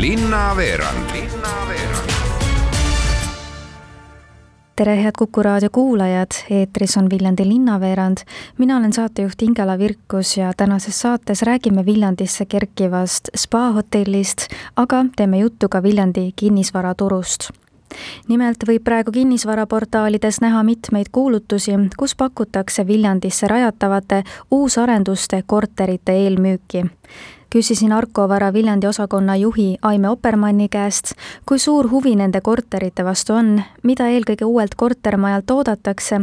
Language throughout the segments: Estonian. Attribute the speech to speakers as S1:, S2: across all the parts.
S1: linnaveerand
S2: tere, head Kuku raadio kuulajad, eetris on Viljandi linnaveerand. mina olen saatejuht Ingela Virkus ja tänases saates räägime Viljandisse kerkivast spaahotellist, aga teeme juttu ka Viljandi kinnisvaraturust. Nimelt võib praegu kinnisvaraportaalides näha mitmeid kuulutusi, kus pakutakse Viljandisse rajatavate uusarenduste korterite eelmüüki küsisin Arko Vara Viljandi osakonna juhi Aime Oppermanni käest, kui suur huvi nende korterite vastu on, mida eelkõige uuelt kortermajalt oodatakse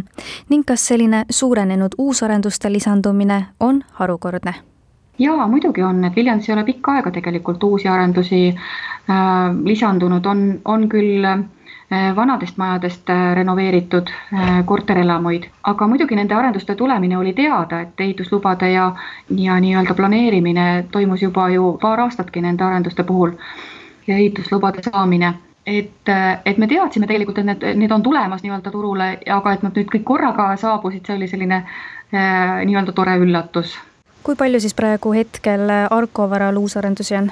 S2: ning kas selline suurenenud uusarenduste lisandumine on harukordne
S3: jaa, muidugi on, et Viljandis ei ole pikka aega tegelikult uusi arendusi äh, lisandunud, on, on küll äh, Äh, vanadest majadest äh, renoveeritud äh, korterelamuid, aga muidugi nende arenduste tulemine oli teada, et ehituslubade ja, ja nii-öelda planeerimine toimus juba ju paar aastatki nende arenduste puhul ja ehituslubade saamine et, et me teadsime tegelikult, et need, need on tulemas nii-öelda turule, aga et nad nüüd kõik korraga saabusid, see oli selline äh, nii-öelda tore üllatus.
S2: Kui palju siis praegu hetkel Arko varal uusarendusi on?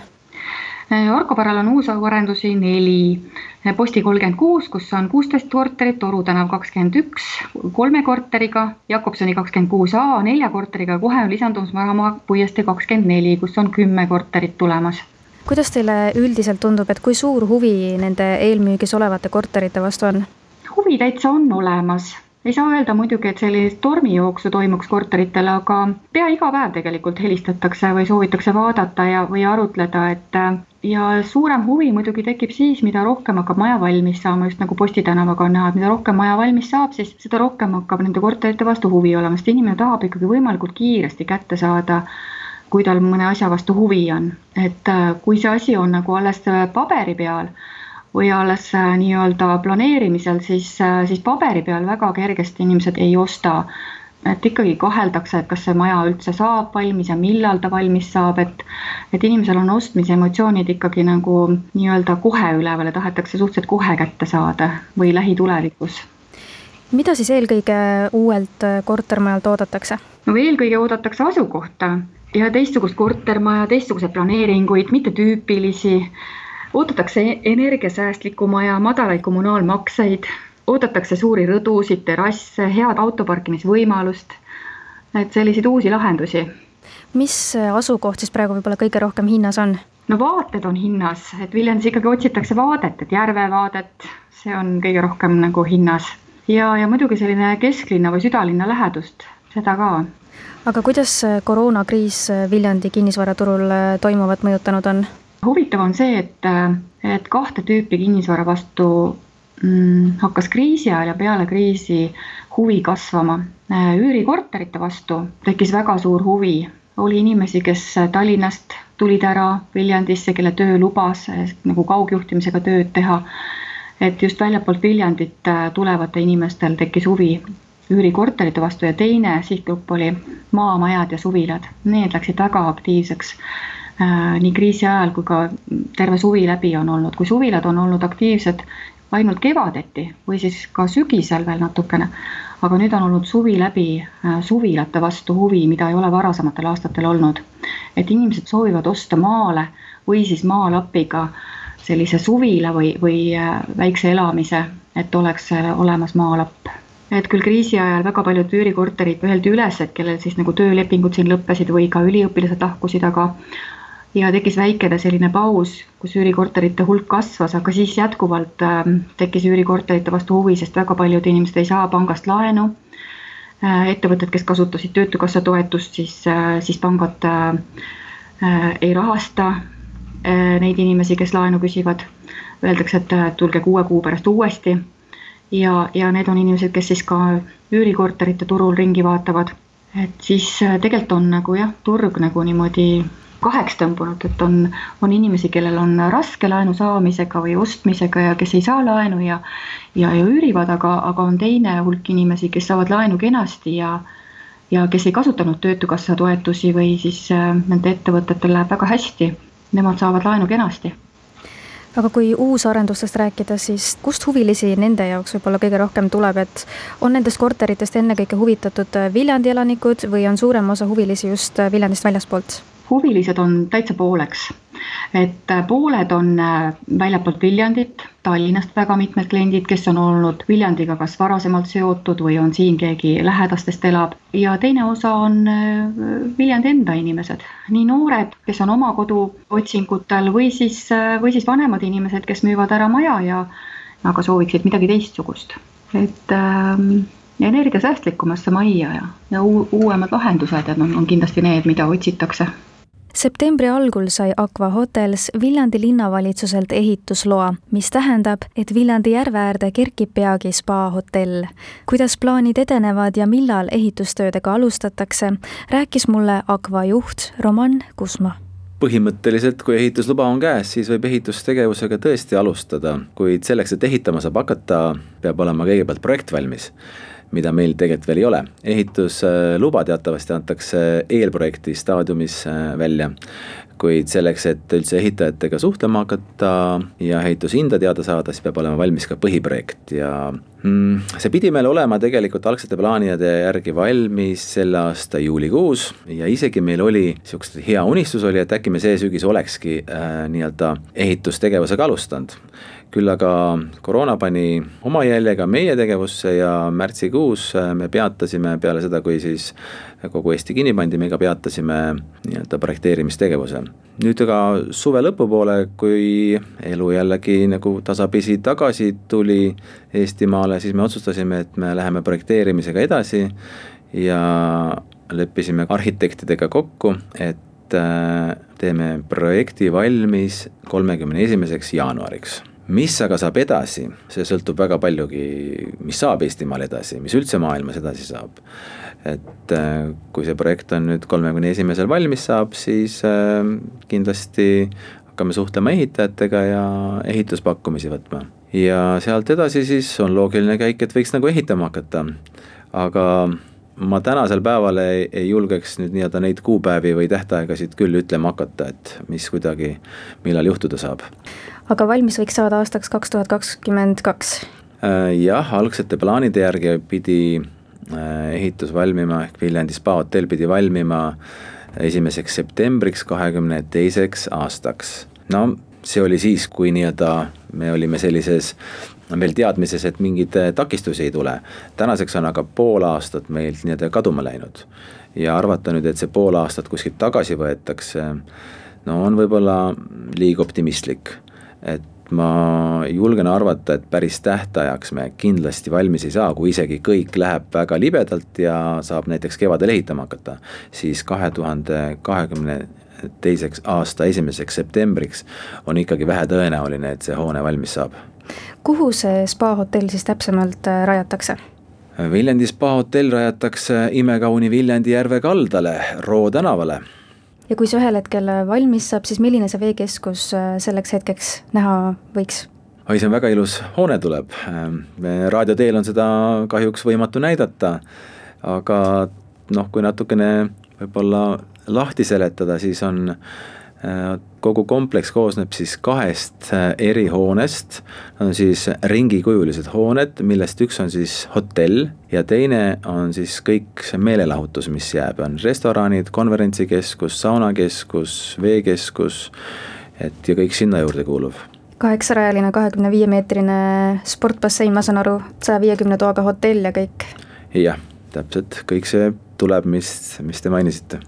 S3: Arko varal on uusarendusi neli Posti kolmkümmend kuus, kus on kuusteist korterit, Oru tänav kakskümmend üks kolme korteriga, Jakobsoni kakskümmend kuus A nelja korteriga, kohe on lisandumas Varamaa puiestee kakskümmend neli, kus on kümme korterit tulemas.
S2: kuidas teile üldiselt tundub, et kui suur huvi nende eelmüügis olevate korterite vastu on?
S3: huvi täitsa on olemas ei saa öelda muidugi, et sellist tormijooksu toimuks korteritel, aga pea iga päev tegelikult helistatakse või soovitakse vaadata ja, või arutleda, et ja suurem huvi muidugi tekib siis, mida rohkem hakkab maja valmis saama, just nagu Posti tänavaga on näha, et mida rohkem maja valmis saab, siis seda rohkem hakkab nende korterite vastu huvi olema, sest inimene tahab ikkagi võimalikult kiiresti kätte saada kui tal mõne asja vastu huvi on, et kui see asi on nagu alles paberi peal või alles äh, nii-öelda planeerimisel, siis, äh, siis paberi peal väga kergesti inimesed ei osta. et ikkagi kaheldakse, et kas see maja üldse saab valmis ja millal ta valmis saab, et et inimesel on ostmise emotsioonid ikkagi nagu nii-öelda kohe üleval ja tahetakse suhteliselt kohe kätte saada või lähitulevikus
S2: mida siis eelkõige uuelt äh, kortermajalt oodatakse?
S3: no eelkõige oodatakse asukohta ja teistsugust kortermaja, teistsuguseid planeeringuid, mittetüüpilisi oodatakse energiasäästlikku maja, madalaid kommunaalmakseid, oodatakse suuri rõdusid, terrasse, head autoparkimisvõimalust, et selliseid uusi lahendusi.
S2: mis asukoht siis praegu võib-olla kõige rohkem hinnas on?
S3: no vaated on hinnas, et Viljandis ikkagi otsitakse vaadet, et järvevaadet, see on kõige rohkem nagu hinnas ja, ja muidugi selline kesklinna või südalinna lähedust, seda ka
S2: aga kuidas koroonakriis Viljandi kinnisvaraturul toimuvat mõjutanud on?
S3: Huvitav on see, et, et kahte tüüpi kinnisvara vastu mm, hakkas kriisi ajal ja peale kriisi huvi kasvama. üürikorterite vastu tekkis väga suur huvi, oli inimesi, kes Tallinnast tulid ära Viljandisse, kelle töö lubas nagu kaugjuhtimisega tööd teha. et just väljapoolt Viljandit tulevatel inimestel tekkis huvi üürikorterite vastu ja teine sihtgrupp oli maamajad ja suvilad, need läksid väga aktiivseks nii kriisi ajal kui ka terve suvi läbi on olnud, kui suvilad on olnud aktiivsed ainult kevadeti või siis ka sügisel veel natukene, aga nüüd on olnud suvi läbi äh, suvilate vastu huvi, mida ei ole varasematel aastatel olnud. et inimesed soovivad osta maale või siis maalapiga sellise suvila või, või äh, väikse elamise, et oleks olemas maalapp et küll kriisi ajal väga paljud üürikorterid öeldi üles, et kellel siis nagu töölepingud siin lõppesid või ka üliõpilased lahkusid, aga ja tekkis väikene selline paus, kus üürikorterite hulk kasvas, aga siis jätkuvalt äh, tekkis üürikorterite vastu huvi, sest väga paljud inimesed ei saa pangast laenu äh,. ettevõtted, kes kasutasid Töötukassa toetust, siis äh,, siis pangad äh, ei rahasta neid inimesi, kes laenu küsivad. Öeldakse, et tulge kuue kuu pärast uuesti. ja, ja need on inimesed, kes siis ka üürikorterite turul ringi vaatavad. et siis tegelikult on nagu jah, turg nagu niimoodi kaheks tõmbunud, et on, on inimesi, kellel on raske laenu saamisega või ostmisega ja kes ei saa laenu ja ja, ja üürivad, aga, aga on teine hulk inimesi, kes saavad laenu kenasti ja ja kes ei kasutanud Töötukassa toetusi või siis äh, nende ettevõtetel läheb väga hästi, nemad saavad laenu kenasti
S2: aga kui uusarendustest rääkida, siis kust huvilisi nende jaoks võib-olla kõige rohkem tuleb, et on nendest korteritest ennekõike huvitatud Viljandi elanikud või on suurem osa huvilisi just Viljandist väljaspoolt?
S3: Huvilised on täitsa pooleks. et pooled on väljapoolt Viljandit, Tallinnast väga mitmed kliendid, kes on olnud Viljandiga kas varasemalt seotud või on siin keegi lähedastest elab. Ja teine osa on Viljandi enda inimesed, nii noored, kes on oma kodu otsingutel või siis, või siis vanemad inimesed, kes müüvad ära maja ja aga sooviksid midagi teistsugust, et ähm, energiasäästlikumasse majja ja, ja uuemad lahendused, on, on kindlasti need, mida otsitakse
S2: septembri algul sai Aqua Hotels Viljandi linnavalitsuselt ehitusloa, mis tähendab, et Viljandi järve äärde kerkib peagi spaahotell. kuidas plaanid edenevad ja millal ehitustöödega alustatakse, rääkis mulle Aqua juht Roman Kusma.
S1: Põhimõtteliselt, kui ehitusluba on käes, siis võib ehitustegevusega tõesti alustada, kuid selleks, et ehitama saab hakata, peab olema kõigepealt projekt valmis mida meil tegelikult veel ei ole. ehitusluba teatavasti antakse eelprojekti staadiumis äh, välja, kuid selleks, et üldse ehitajatega suhtlema hakata ja ehitushinda teada saada, siis peab olema valmis ka põhiprojekt. Ja mm, see pidi meil olema tegelikult algsete plaanide järgi valmis selle aasta juulikuus. Ja isegi meil oli niisugune hea unistus oli, et äkki me see sügis olekski äh, nii-öelda ehitustegevusega alustanud küll aga koroona pani oma jälje ka meie tegevusse ja märtsikuus äh, me peatasime peale seda, kui siis kogu Eesti kinni pandi, me ka peatasime nii-öelda projekteerimistegevuse. nüüd aga suve lõpupoole, kui elu jällegi nagu tasapisi tagasi tuli Eestimaale, siis me otsustasime, et me läheme projekteerimisega edasi ja leppisime arhitektidega kokku, et äh, teeme projekti valmis kolmekümne esimeseks jaanuariks mis aga saab edasi, see sõltub väga paljugi, mis saab Eestimaal edasi, mis üldse maailmas edasi saab. et äh, kui see projekt on nüüd kolmekümne esimesel valmis saab, siis äh, kindlasti hakkame suhtlema ehitajatega ja ehituspakkumisi võtma. ja sealt edasi siis on loogiline käik, et võiks nagu ehitama hakata, aga ma tänasel päeval ei, ei julgeks nüüd nii-öelda neid kuupäevi või tähtaegasid küll ütlema hakata, et mis kuidagi, millal juhtuda saab
S2: aga valmis võiks saada aastaks kaks tuhat kakskümmend kaks?
S1: Äh, jah, algsete plaanide järgi pidi äh, ehitus valmima ehk Viljandi spa hotell pidi valmima esimeseks septembriks kahekümne teiseks aastaks. no see oli siis, kui nii-öelda me olime sellises veel teadmises, et mingeid äh, takistusi ei tule. tänaseks on aga pool aastat meilt nii-öelda kaduma läinud ja arvata nüüd, et see pool aastat kuskilt tagasi võetakse, no on võib-olla liiga optimistlik et ma julgen arvata, et päris tähtajaks me kindlasti valmis ei saa, kui isegi kõik läheb väga libedalt ja saab näiteks kevadel ehitama hakata, siis kahe tuhande kahekümne teiseks aasta esimeseks septembriks on ikkagi vähetõenäoline, et see hoone valmis saab.
S2: kuhu see spaahotell siis täpsemalt äh, rajatakse?
S1: Viljandi spaahotell rajatakse imekauni Viljandi järve kaldale, Roo tänavale
S2: ja kui see ühel hetkel valmis saab, siis milline see veekeskus äh, selleks hetkeks näha võiks?
S1: oi, see on väga ilus hoone tuleb, ähm, raadio teel on seda kahjuks võimatu näidata, aga noh, kui natukene võib-olla lahti seletada, siis on Äh, kogu kompleks koosneb siis kahest äh, erihoonest, on siis ringikujulised hooned, millest üks on siis hotell ja teine on siis kõik see meelelahutus, mis jääb, on restoranid, konverentsikeskus, saunakeskus, veekeskus, et ja kõik sinna juurde kuuluv.
S2: Kaheksarajaline, kahekümne viie meetrine sportbassein, ma saan aru, saja viiekümne toaga hotell ja kõik?
S1: jah, täpselt, kõik see tuleb, mis, mis te mainisite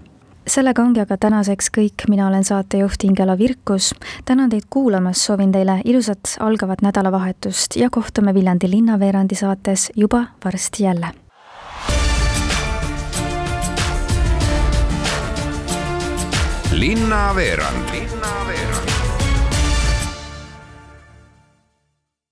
S2: sellega ongi aga tänaseks kõik, mina olen saatejuht Ingela Virkus. tänan teid kuulamast, soovin teile ilusat algavat nädalavahetust ja kohtume Viljandi linnaveerandi saates juba varsti jälle. linnaveerand.